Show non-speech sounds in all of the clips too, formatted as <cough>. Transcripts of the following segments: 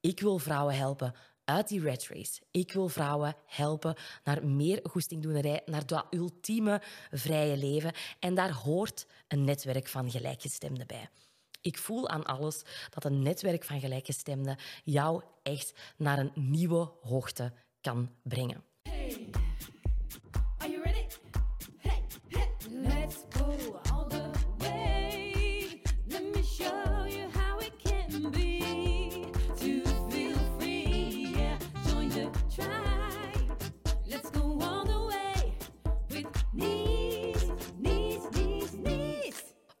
Ik wil vrouwen helpen uit die red race. Ik wil vrouwen helpen naar meer goestingdoenerij, naar dat ultieme vrije leven. En daar hoort een netwerk van gelijkgestemden bij. Ik voel aan alles dat een netwerk van gelijkgestemden jou echt naar een nieuwe hoogte kan brengen.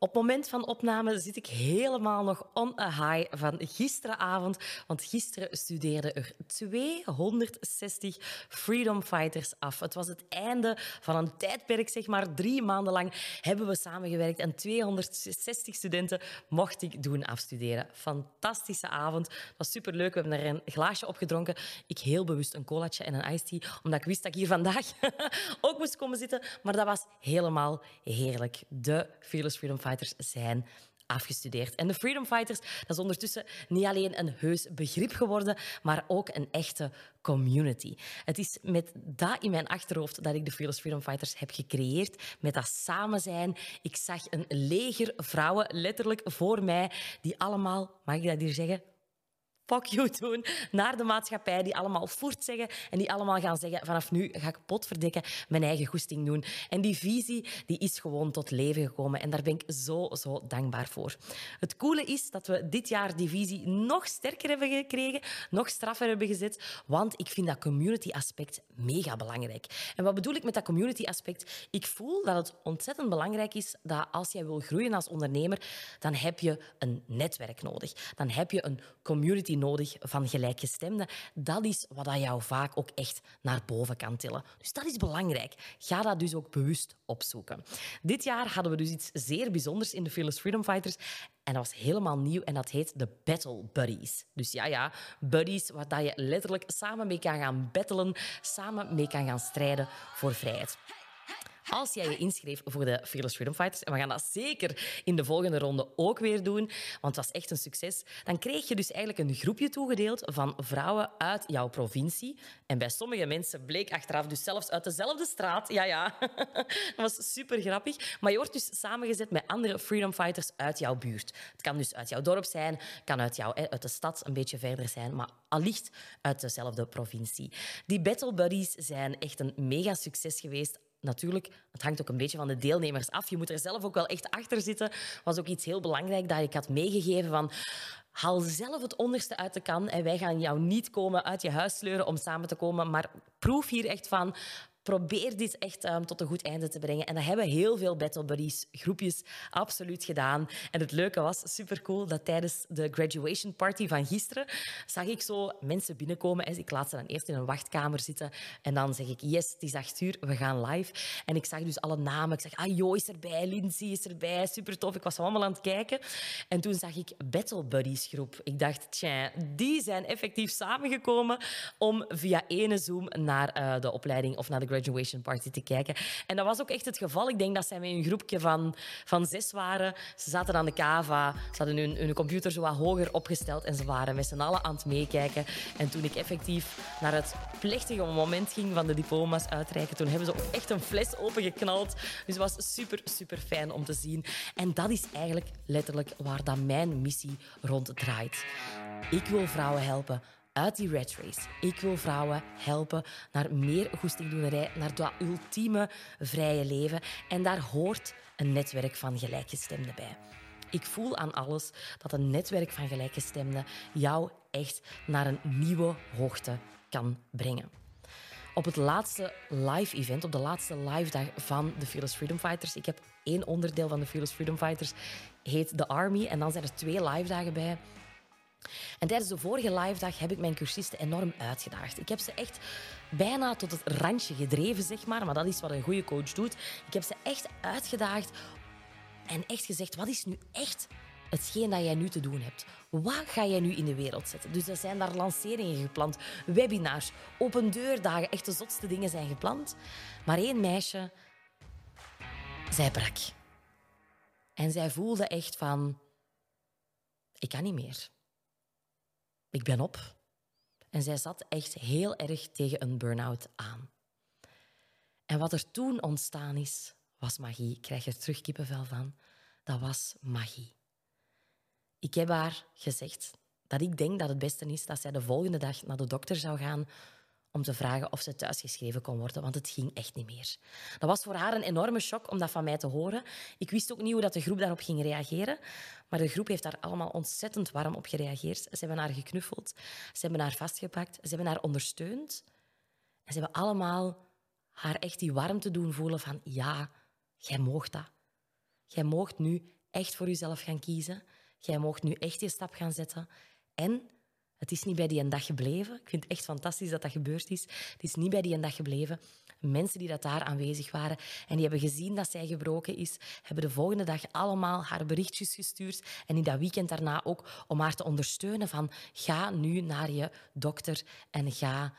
Op het moment van opname zit ik helemaal nog on high van gisteravond. Want gisteren studeerden er 260 Freedom Fighters af. Het was het einde van een tijdperk, zeg maar. Drie maanden lang hebben we samengewerkt en 260 studenten mocht ik doen afstuderen. Fantastische avond. Het was superleuk. We hebben er een glaasje opgedronken. Ik heel bewust een colaatje en een iced tea, omdat ik wist dat ik hier vandaag <laughs> ook moest komen zitten. Maar dat was helemaal heerlijk. De Fearless Freedom Fighters zijn afgestudeerd. En de Freedom Fighters, dat is ondertussen niet alleen een heus begrip geworden, maar ook een echte community. Het is met dat in mijn achterhoofd dat ik de Fearless Freedom Fighters heb gecreëerd, met dat samen zijn. Ik zag een leger vrouwen letterlijk voor mij, die allemaal, mag ik dat hier zeggen, fuck you doen naar de maatschappij, die allemaal voert zeggen en die allemaal gaan zeggen vanaf nu ga ik potverdikken mijn eigen goesting doen. En die visie die is gewoon tot leven gekomen en daar ben ik zo, zo dankbaar voor. Het coole is dat we dit jaar die visie nog sterker hebben gekregen, nog straffer hebben gezet, want ik vind dat community aspect mega belangrijk. En wat bedoel ik met dat community aspect? Ik voel dat het ontzettend belangrijk is dat als jij wil groeien als ondernemer, dan heb je een netwerk nodig. Dan heb je een community nodig van gelijkgestemden. Dat is wat dat jou vaak ook echt naar boven kan tillen. Dus dat is belangrijk. Ga dat dus ook bewust opzoeken. Dit jaar hadden we dus iets zeer bijzonders in de Fearless Freedom Fighters. En dat was helemaal nieuw en dat heet de Battle Buddies. Dus ja, ja, buddies waar je letterlijk samen mee kan gaan battelen, samen mee kan gaan strijden voor vrijheid. Als jij je inschreef voor de Fearless Freedom Fighters, en we gaan dat zeker in de volgende ronde ook weer doen, want het was echt een succes, dan kreeg je dus eigenlijk een groepje toegedeeld van vrouwen uit jouw provincie. En bij sommige mensen bleek achteraf dus zelfs uit dezelfde straat. Ja, ja. <laughs> dat was super grappig. Maar je wordt dus samengezet met andere Freedom Fighters uit jouw buurt. Het kan dus uit jouw dorp zijn, kan uit, jou, uit de stad een beetje verder zijn, maar allicht uit dezelfde provincie. Die Battle Buddies zijn echt een mega succes geweest natuurlijk, het hangt ook een beetje van de deelnemers af. Je moet er zelf ook wel echt achter zitten. was ook iets heel belangrijk dat ik had meegegeven van... Haal zelf het onderste uit de kan en wij gaan jou niet komen uit je huis sleuren om samen te komen, maar proef hier echt van probeer dit echt um, tot een goed einde te brengen. En dat hebben heel veel Battle Buddies groepjes absoluut gedaan. En het leuke was, supercool, dat tijdens de graduation party van gisteren zag ik zo mensen binnenkomen. En ik laat ze dan eerst in een wachtkamer zitten. En dan zeg ik, yes, het is acht uur, we gaan live. En ik zag dus alle namen. Ik zeg, ah, Jo is erbij, Lindsay is erbij, super tof. Ik was allemaal aan het kijken. En toen zag ik Battle Buddies groep. Ik dacht, tja, die zijn effectief samengekomen om via ene Zoom naar uh, de opleiding of naar de party te kijken. En dat was ook echt het geval. Ik denk dat zij met een groepje van, van zes waren. Ze zaten aan de kava, ze hadden hun, computer zo wat hoger opgesteld en ze waren met z'n allen aan het meekijken. En toen ik effectief naar het plechtige moment ging van de diploma's uitreiken, toen hebben ze echt een fles opengeknald. Dus het was super, super fijn om te zien. En dat is eigenlijk letterlijk waar dat mijn missie rond draait. Ik wil vrouwen helpen uit die red race. Ik wil vrouwen helpen naar meer goestingdoenerij, naar dat ultieme vrije leven. En daar hoort een netwerk van gelijkgestemden bij. Ik voel aan alles dat een netwerk van gelijkgestemden jou echt naar een nieuwe hoogte kan brengen. Op het laatste live event, op de laatste live dag van de Fearless Freedom Fighters. Ik heb één onderdeel van de Fearless Freedom Fighters, heet The Army. En dan zijn er twee live dagen bij. En tijdens de vorige live dag heb ik mijn cursisten enorm uitgedaagd. Ik heb ze echt bijna tot het randje gedreven, zeg maar. Maar dat is wat een goede coach doet. Ik heb ze echt uitgedaagd en echt gezegd: wat is nu echt hetgeen dat jij nu te doen hebt? Wat ga jij nu in de wereld zetten? Dus er zijn daar lanceringen gepland, webinars, open deurdagen. Echt de zotste dingen zijn gepland. Maar één meisje, zij brak. En zij voelde echt van: ik kan niet meer. Ik ben op. En zij zat echt heel erg tegen een burn-out aan. En wat er toen ontstaan is, was magie. Ik krijg er terug kippenvel van. Dat was magie. Ik heb haar gezegd dat ik denk dat het beste is dat zij de volgende dag naar de dokter zou gaan om te vragen of ze thuisgeschreven kon worden, want het ging echt niet meer. Dat was voor haar een enorme shock om dat van mij te horen. Ik wist ook niet hoe dat de groep daarop ging reageren, maar de groep heeft daar allemaal ontzettend warm op gereageerd. Ze hebben haar geknuffeld, ze hebben haar vastgepakt, ze hebben haar ondersteund. En ze hebben allemaal haar echt die warmte doen voelen van ja, jij moogt dat. Jij moogt nu echt voor jezelf gaan kiezen. Jij moogt nu echt je stap gaan zetten. En het is niet bij die een dag gebleven. Ik vind het echt fantastisch dat dat gebeurd is. Het is niet bij die een dag gebleven. Mensen die dat daar aanwezig waren en die hebben gezien dat zij gebroken is, hebben de volgende dag allemaal haar berichtjes gestuurd en in dat weekend daarna ook om haar te ondersteunen van ga nu naar je dokter en ga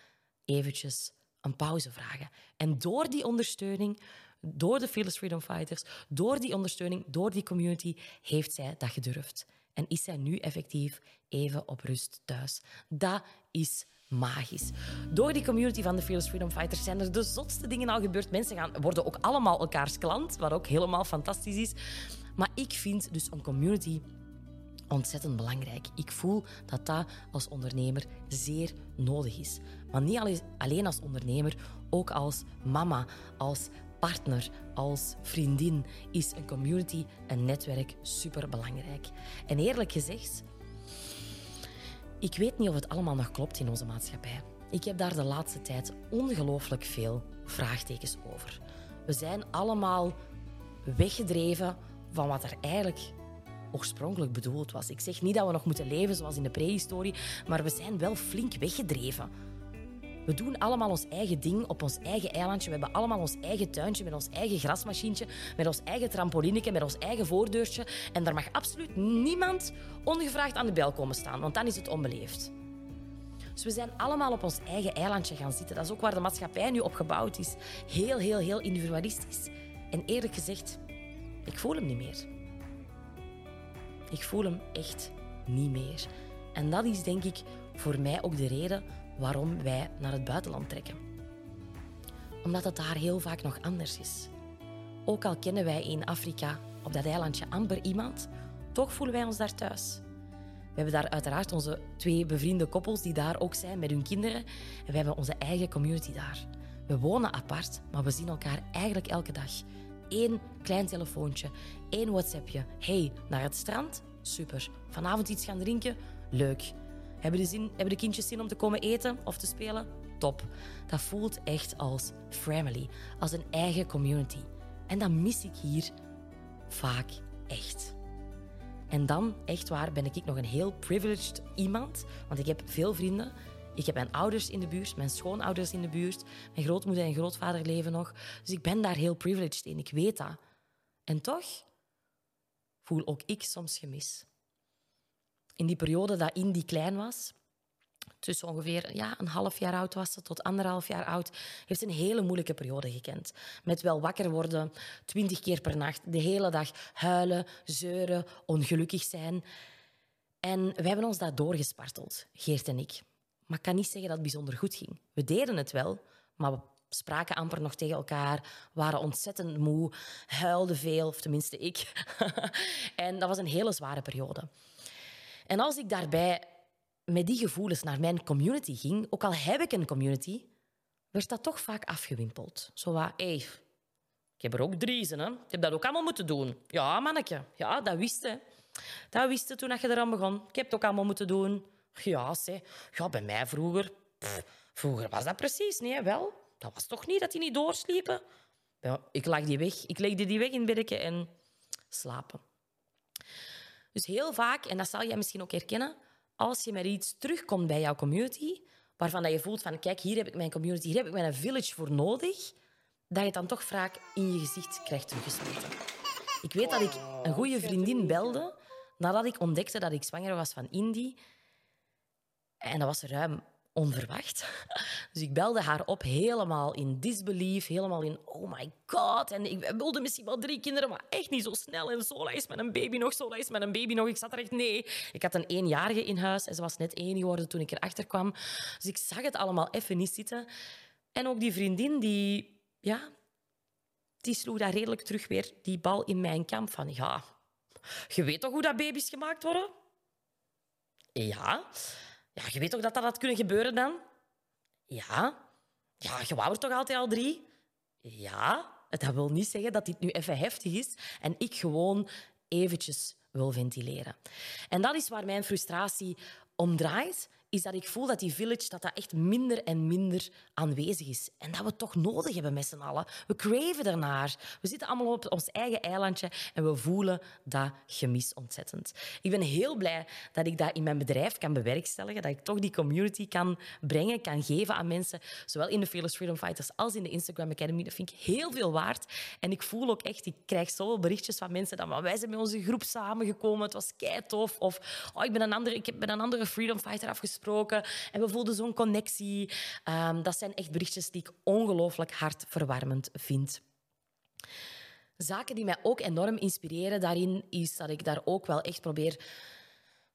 eventjes een pauze vragen. En door die ondersteuning, door de Fearless Freedom Fighters, door die ondersteuning, door die community, heeft zij dat gedurfd. En is zij nu effectief even op rust thuis. Dat is magisch. Door die community van de Fearless Freedom Fighters zijn er de zotste dingen al gebeurd. Mensen gaan, worden ook allemaal elkaars klant, wat ook helemaal fantastisch is. Maar ik vind dus een community ontzettend belangrijk. Ik voel dat dat als ondernemer zeer nodig is. Maar niet alleen als ondernemer, ook als mama, als partner, als vriendin is een community, een netwerk superbelangrijk. En eerlijk gezegd, ik weet niet of het allemaal nog klopt in onze maatschappij. Ik heb daar de laatste tijd ongelooflijk veel vraagtekens over. We zijn allemaal weggedreven van wat er eigenlijk oorspronkelijk bedoeld was. Ik zeg niet dat we nog moeten leven zoals in de prehistorie, maar we zijn wel flink weggedreven. We doen allemaal ons eigen ding op ons eigen eilandje. We hebben allemaal ons eigen tuintje met ons eigen grasmachientje, met ons eigen trampolineke, met ons eigen voordeurtje. En daar mag absoluut niemand ongevraagd aan de bel komen staan, want dan is het onbeleefd. Dus we zijn allemaal op ons eigen eilandje gaan zitten. Dat is ook waar de maatschappij nu op gebouwd is. Heel, heel, heel individualistisch. En eerlijk gezegd, ik voel hem niet meer. Ik voel hem echt niet meer. En dat is denk ik voor mij ook de reden waarom wij naar het buitenland trekken. Omdat het daar heel vaak nog anders is. Ook al kennen wij in Afrika op dat eilandje amper iemand, toch voelen wij ons daar thuis. We hebben daar uiteraard onze twee bevriende koppels die daar ook zijn met hun kinderen. En we hebben onze eigen community daar. We wonen apart, maar we zien elkaar eigenlijk elke dag. Eén klein telefoontje, één WhatsAppje. Hey, naar het strand? Super. Vanavond iets gaan drinken? Leuk. Hebben de, zin, hebben de kindjes zin om te komen eten of te spelen? Top. Dat voelt echt als family, als een eigen community. En dat mis ik hier vaak echt. En dan, echt waar, ben ik nog een heel privileged iemand. Want ik heb veel vrienden. Ik heb mijn ouders in de buurt, mijn schoonouders in de buurt. Mijn grootmoeder en grootvader leven nog. Dus ik ben daar heel privileged in. Ik weet dat. En toch voel ook ik soms gemis in die periode dat Indy klein was, tussen ongeveer ja, een half jaar oud was ze tot anderhalf jaar oud, heeft ze een hele moeilijke periode gekend. Met wel wakker worden, twintig keer per nacht, de hele dag huilen, zeuren, ongelukkig zijn. En wij hebben ons daar doorgesparteld, Geert en ik. Maar ik kan niet zeggen dat het bijzonder goed ging. We deden het wel, maar we spraken amper nog tegen elkaar, waren ontzettend moe, huilden veel, of tenminste ik. <laughs> en dat was een hele zware periode. En als ik daarbij met die gevoelens naar mijn community ging, ook al heb ik een community, werd dat toch vaak afgewimpeld. Zo wat, hey, ik heb er ook drie, hè. Ik heb dat ook allemaal moeten doen. Ja, manneke. Ja, dat wist je. Dat wist je toen je eraan begon. Ik heb het ook allemaal moeten doen. Ja, zeg. Ja, bij mij vroeger... vroeger was dat precies, nee, wel. Dat was toch niet dat die niet doorsliepen? Ik lag die weg. Ik legde die weg in het en slapen. Dus heel vaak, en dat zal jij misschien ook herkennen, als je met iets terugkomt bij jouw community, waarvan dat je voelt van kijk, hier heb ik mijn community, hier heb ik mijn village voor nodig, dat je het dan toch vaak in je gezicht krijgt teruggesmeten. Ik weet dat ik een goede vriendin belde nadat ik ontdekte dat ik zwanger was van Indy. En dat was ruim onverwacht. Dus ik belde haar op, helemaal in disbelief, helemaal in oh my god. En ik wilde misschien wel drie kinderen, maar echt niet zo snel. En zo is met een baby nog, zo is met een baby nog. Ik zat er echt, nee. Ik had een eenjarige in huis en ze was net één geworden toen ik erachter kwam. Dus ik zag het allemaal even niet zitten. En ook die vriendin, die, ja, die sloeg daar redelijk terug weer die bal in mijn kamp van, ja, je weet toch hoe dat baby's gemaakt worden? Ja. Ja, je weet toch dat dat had kunnen gebeuren dan? Ja. Ja, je wou er toch altijd al drie? Ja. Dat wil niet zeggen dat dit nu even heftig is en ik gewoon eventjes wil ventileren. En dat is waar mijn frustratie om draait is dat ik voel dat die village dat dat echt minder en minder aanwezig is. En dat we het toch nodig hebben met z'n allen. We craven ernaar. We zitten allemaal op ons eigen eilandje en we voelen dat gemis ontzettend. Ik ben heel blij dat ik dat in mijn bedrijf kan bewerkstelligen, dat ik toch die community kan brengen, kan geven aan mensen, zowel in de Fearless Freedom Fighters als in de Instagram Academy. Dat vind ik heel veel waard. En ik voel ook echt, ik krijg zoveel berichtjes van mensen dat wij zijn met onze groep samengekomen, het was kei tof. Of oh, ik, ben een andere, ik heb met een andere Freedom Fighter afgesproken en we voelden zo'n connectie. Um, dat zijn echt berichtjes die ik ongelooflijk hartverwarmend vind. Zaken die mij ook enorm inspireren daarin, is dat ik daar ook wel echt probeer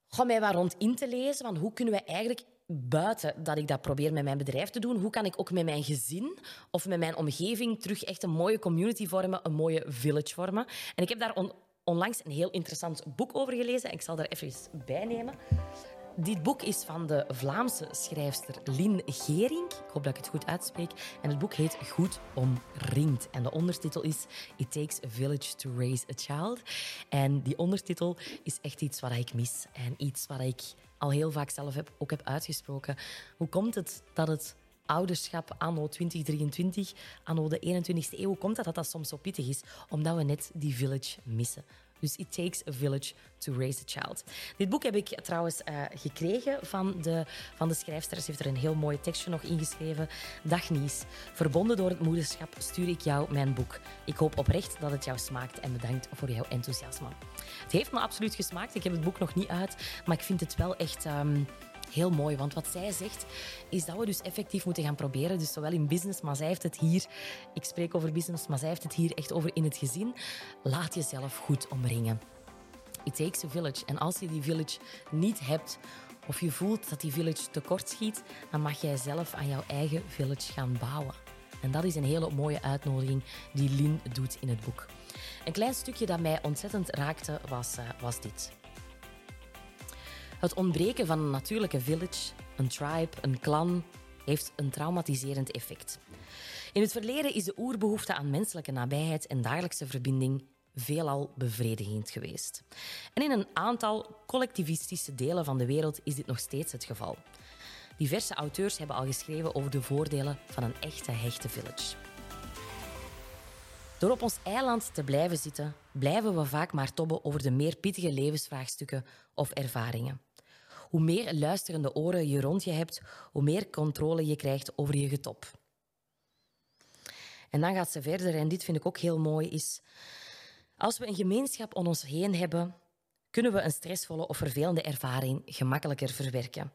gewoon mij wat rond in te lezen. Van hoe kunnen we eigenlijk buiten dat ik dat probeer met mijn bedrijf te doen, hoe kan ik ook met mijn gezin of met mijn omgeving terug echt een mooie community vormen, een mooie village vormen. En ik heb daar onlangs een heel interessant boek over gelezen en ik zal daar even bij nemen. Dit boek is van de Vlaamse schrijfster Lin Gering. Ik hoop dat ik het goed uitspreek. En het boek heet Goed omringd. En de ondertitel is It Takes a Village to Raise a Child. En die ondertitel is echt iets wat ik mis. En iets wat ik al heel vaak zelf heb, ook heb uitgesproken. Hoe komt het dat het ouderschap anno 2023, anno de 21ste eeuw, komt dat dat dat soms zo pittig is? Omdat we net die village missen. Dus It Takes a Village to Raise a Child. Dit boek heb ik trouwens uh, gekregen van de, van de schrijfster. Ze heeft er een heel mooi tekstje nog ingeschreven. Dag Nies, verbonden door het moederschap stuur ik jou mijn boek. Ik hoop oprecht dat het jou smaakt en bedankt voor jouw enthousiasme. Het heeft me absoluut gesmaakt. Ik heb het boek nog niet uit, maar ik vind het wel echt... Um, heel mooi. Want wat zij zegt, is dat we dus effectief moeten gaan proberen. Dus zowel in business, maar zij heeft het hier... Ik spreek over business, maar zij heeft het hier echt over in het gezin. Laat jezelf goed omringen. It takes a village. En als je die village niet hebt, of je voelt dat die village tekort schiet, dan mag jij zelf aan jouw eigen village gaan bouwen. En dat is een hele mooie uitnodiging die Lin doet in het boek. Een klein stukje dat mij ontzettend raakte was, uh, was dit. Het ontbreken van een natuurlijke village, een tribe, een clan, heeft een traumatiserend effect. In het verleden is de oerbehoefte aan menselijke nabijheid en dagelijkse verbinding veelal bevredigend geweest. En in een aantal collectivistische delen van de wereld is dit nog steeds het geval. Diverse auteurs hebben al geschreven over de voordelen van een echte hechte village. Door op ons eiland te blijven zitten, blijven we vaak maar tobben over de meer pittige levensvraagstukken of ervaringen. Hoe meer luisterende oren je rond je hebt, hoe meer controle je krijgt over je getop. En dan gaat ze verder, en dit vind ik ook heel mooi, is als we een gemeenschap om ons heen hebben, kunnen we een stressvolle of vervelende ervaring gemakkelijker verwerken.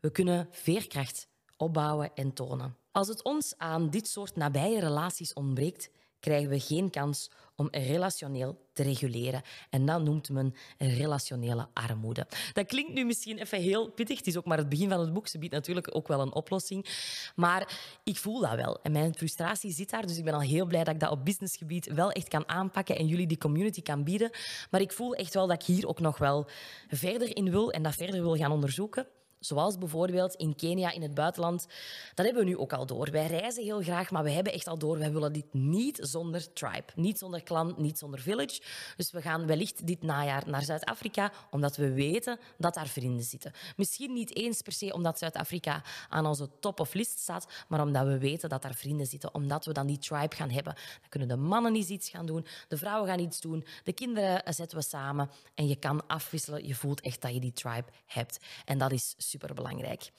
We kunnen veerkracht opbouwen en tonen. Als het ons aan dit soort nabije relaties ontbreekt, krijgen we geen kans om relationeel te reguleren. En dat noemt men relationele armoede. Dat klinkt nu misschien even heel pittig. Het is ook maar het begin van het boek. Ze biedt natuurlijk ook wel een oplossing. Maar ik voel dat wel. En mijn frustratie zit daar. Dus ik ben al heel blij dat ik dat op businessgebied wel echt kan aanpakken en jullie die community kan bieden. Maar ik voel echt wel dat ik hier ook nog wel verder in wil en dat verder wil gaan onderzoeken. Zoals bijvoorbeeld in Kenia, in het buitenland. Dat hebben we nu ook al door. Wij reizen heel graag, maar we hebben echt al door. Wij willen dit niet zonder tribe. Niet zonder clan, niet zonder village. Dus we gaan wellicht dit najaar naar Zuid-Afrika, omdat we weten dat daar vrienden zitten. Misschien niet eens per se omdat Zuid-Afrika aan onze top of list staat, maar omdat we weten dat daar vrienden zitten. Omdat we dan die tribe gaan hebben. Dan kunnen de mannen iets gaan doen, de vrouwen gaan iets doen, de kinderen zetten we samen en je kan afwisselen. Je voelt echt dat je die tribe hebt. En dat is superbelangrijk.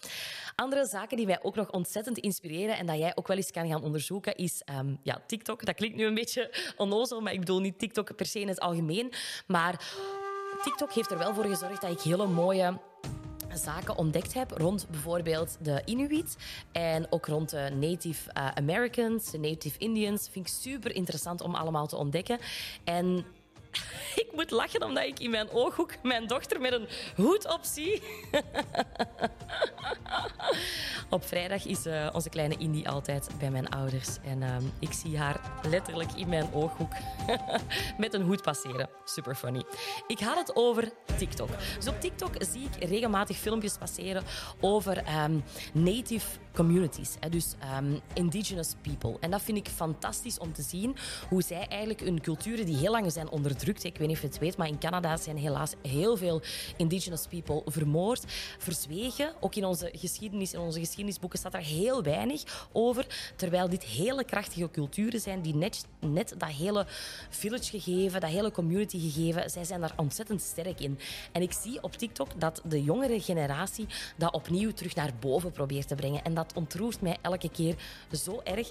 Andere zaken die mij ook nog ontzettend inspireren en dat jij ook wel eens kan gaan onderzoeken, is um, ja, TikTok. Dat klinkt nu een beetje <laughs> onnozel, maar ik bedoel niet TikTok per se in het algemeen. Maar TikTok heeft er wel voor gezorgd dat ik hele mooie zaken ontdekt heb rond bijvoorbeeld de Inuit en ook rond de Native uh, Americans, de Native Indians. Vind ik super interessant om allemaal te ontdekken. En <laughs> ik moet lachen omdat ik in mijn ooghoek mijn dochter met een hoed op zie. <laughs> op vrijdag is uh, onze kleine Indy altijd bij mijn ouders. En uh, ik zie haar letterlijk in mijn ooghoek <laughs> met een hoed passeren. Super funny. Ik had het over TikTok. Dus op TikTok zie ik regelmatig filmpjes passeren over um, native communities. Dus um, indigenous people. En dat vind ik fantastisch om te zien hoe zij eigenlijk hun culturen die heel lang zijn onderdrukt. Ik weet niet of je het weet, maar in Canada zijn helaas heel veel indigenous people vermoord, verzwegen. Ook in onze geschiedenis, in onze geschiedenisboeken staat er heel weinig over. Terwijl dit hele krachtige culturen zijn die net, net dat hele village gegeven, dat hele community gegeven, zij zijn daar ontzettend sterk in. En ik zie op TikTok dat de jongere generatie dat opnieuw terug naar boven probeert te brengen. En dat ontroert mij elke keer zo erg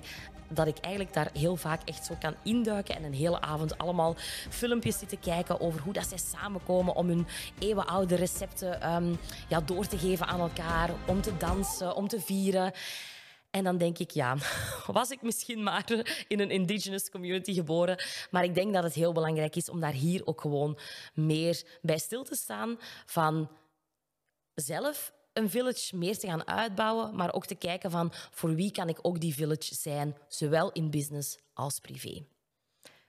dat ik eigenlijk daar heel vaak echt zo kan induiken en een hele avond allemaal filmpjes zitten kijken over hoe dat zij samenkomen om hun eeuwenoude recepten um, ja, door te geven aan elkaar, om te dansen, om te vieren. En dan denk ik, ja, <laughs> was ik misschien maar in een indigenous community geboren. Maar ik denk dat het heel belangrijk is om daar hier ook gewoon meer bij stil te staan van zelf een village meer te gaan uitbouwen, maar ook te kijken van voor wie kan ik ook die village zijn, zowel in business als privé.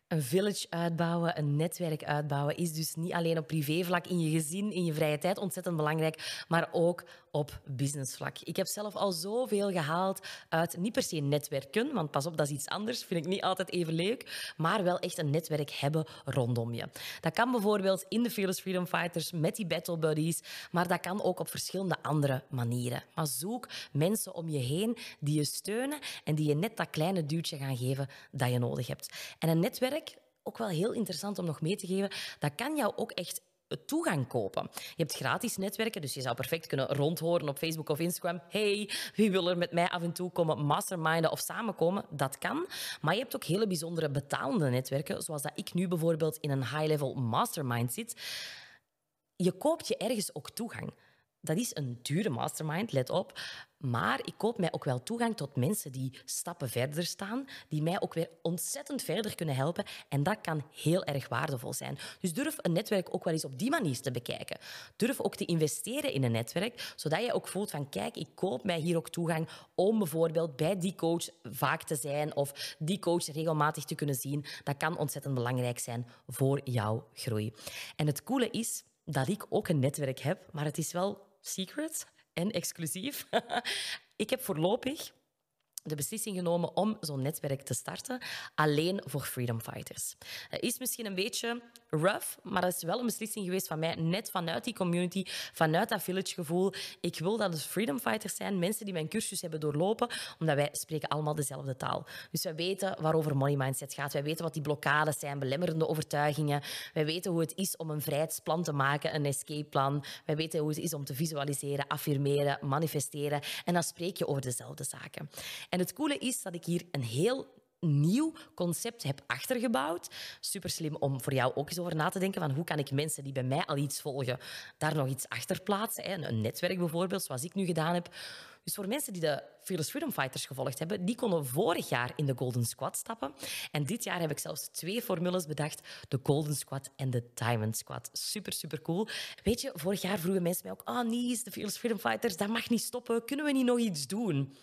Een village uitbouwen, een netwerk uitbouwen, is dus niet alleen op privévlak in je gezin, in je vrije tijd ontzettend belangrijk, maar ook op businessvlak. Ik heb zelf al zoveel gehaald uit niet per se netwerken, want pas op, dat is iets anders, vind ik niet altijd even leuk, maar wel echt een netwerk hebben rondom je. Dat kan bijvoorbeeld in de Fearless Freedom Fighters met die battle buddies, maar dat kan ook op verschillende andere manieren. Maar zoek mensen om je heen die je steunen en die je net dat kleine duwtje gaan geven dat je nodig hebt. En een netwerk, ook wel heel interessant om nog mee te geven, dat kan jou ook echt toegang kopen. Je hebt gratis netwerken, dus je zou perfect kunnen rondhoren op Facebook of Instagram. Hey, wie wil er met mij af en toe komen masterminden of samenkomen? Dat kan. Maar je hebt ook hele bijzondere betalende netwerken, zoals dat ik nu bijvoorbeeld in een high-level mastermind zit. Je koopt je ergens ook toegang. Dat is een dure mastermind, let op. Maar ik koop mij ook wel toegang tot mensen die stappen verder staan, die mij ook weer ontzettend verder kunnen helpen. En dat kan heel erg waardevol zijn. Dus durf een netwerk ook wel eens op die manier te bekijken. Durf ook te investeren in een netwerk, zodat je ook voelt van kijk, ik koop mij hier ook toegang om bijvoorbeeld bij die coach vaak te zijn of die coach regelmatig te kunnen zien. Dat kan ontzettend belangrijk zijn voor jouw groei. En het coole is dat ik ook een netwerk heb, maar het is wel secret en exclusief. <laughs> ik heb voorlopig de beslissing genomen om zo'n netwerk te starten, alleen voor freedom fighters. Het is misschien een beetje rough, maar dat is wel een beslissing geweest van mij, net vanuit die community, vanuit dat village gevoel. Ik wil dat het freedom fighters zijn, mensen die mijn cursus hebben doorlopen, omdat wij spreken allemaal dezelfde taal. Dus wij weten waarover money mindset gaat, wij weten wat die blokkades zijn, belemmerende overtuigingen, wij weten hoe het is om een vrijheidsplan te maken, een escape plan, wij weten hoe het is om te visualiseren, affirmeren, manifesteren en dan spreek je over dezelfde zaken. En het coole is dat ik hier een heel nieuw concept heb achtergebouwd. Super slim om voor jou ook eens over na te denken van hoe kan ik mensen die bij mij al iets volgen, daar nog iets achter plaatsen. Een netwerk bijvoorbeeld, zoals ik nu gedaan heb. Dus voor mensen die de Fearless Freedom Fighters gevolgd hebben, die konden vorig jaar in de Golden Squad stappen. En dit jaar heb ik zelfs twee formules bedacht. De Golden Squad en de Diamond Squad. Super, super cool. Weet je, vorig jaar vroegen mensen mij ook, ah, oh, Nies, de Fearless Freedom Fighters, dat mag niet stoppen. Kunnen we niet nog iets doen?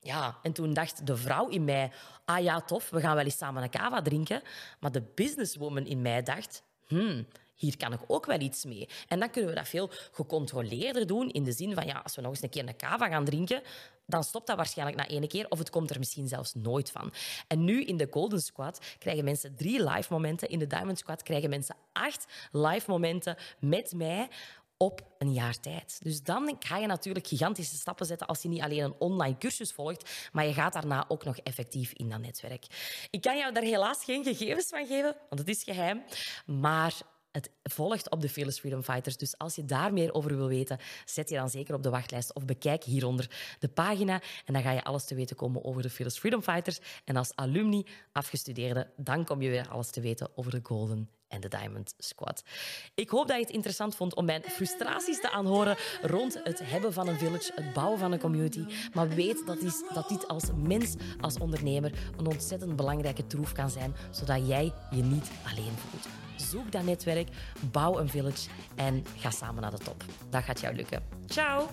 Ja, en toen dacht de vrouw in mij, ah ja, tof, we gaan wel eens samen een cava drinken. Maar de businesswoman in mij dacht, hmm, hier kan ik ook wel iets mee. En dan kunnen we dat veel gecontroleerder doen, in de zin van, ja, als we nog eens een keer een cava gaan drinken, dan stopt dat waarschijnlijk na één keer, of het komt er misschien zelfs nooit van. En nu in de Golden Squad krijgen mensen drie live momenten, in de Diamond Squad krijgen mensen acht live momenten met mij op een jaar tijd. Dus dan ga je natuurlijk gigantische stappen zetten als je niet alleen een online cursus volgt, maar je gaat daarna ook nog effectief in dat netwerk. Ik kan jou daar helaas geen gegevens van geven, want het is geheim. Maar het volgt op de Fearless Freedom Fighters. Dus als je daar meer over wil weten, zet je dan zeker op de wachtlijst of bekijk hieronder de pagina. En dan ga je alles te weten komen over de Fearless Freedom Fighters. En als alumni, afgestudeerde, dan kom je weer alles te weten over de Golden en de Diamond Squad. Ik hoop dat je het interessant vond om mijn frustraties te aanhoren rond het hebben van een village, het bouwen van een community. Maar weet dat, is, dat dit als mens, als ondernemer, een ontzettend belangrijke troef kan zijn, zodat jij je niet alleen voelt. Zoek dat netwerk, bouw een village en ga samen naar de top. Dat gaat jou lukken. Ciao!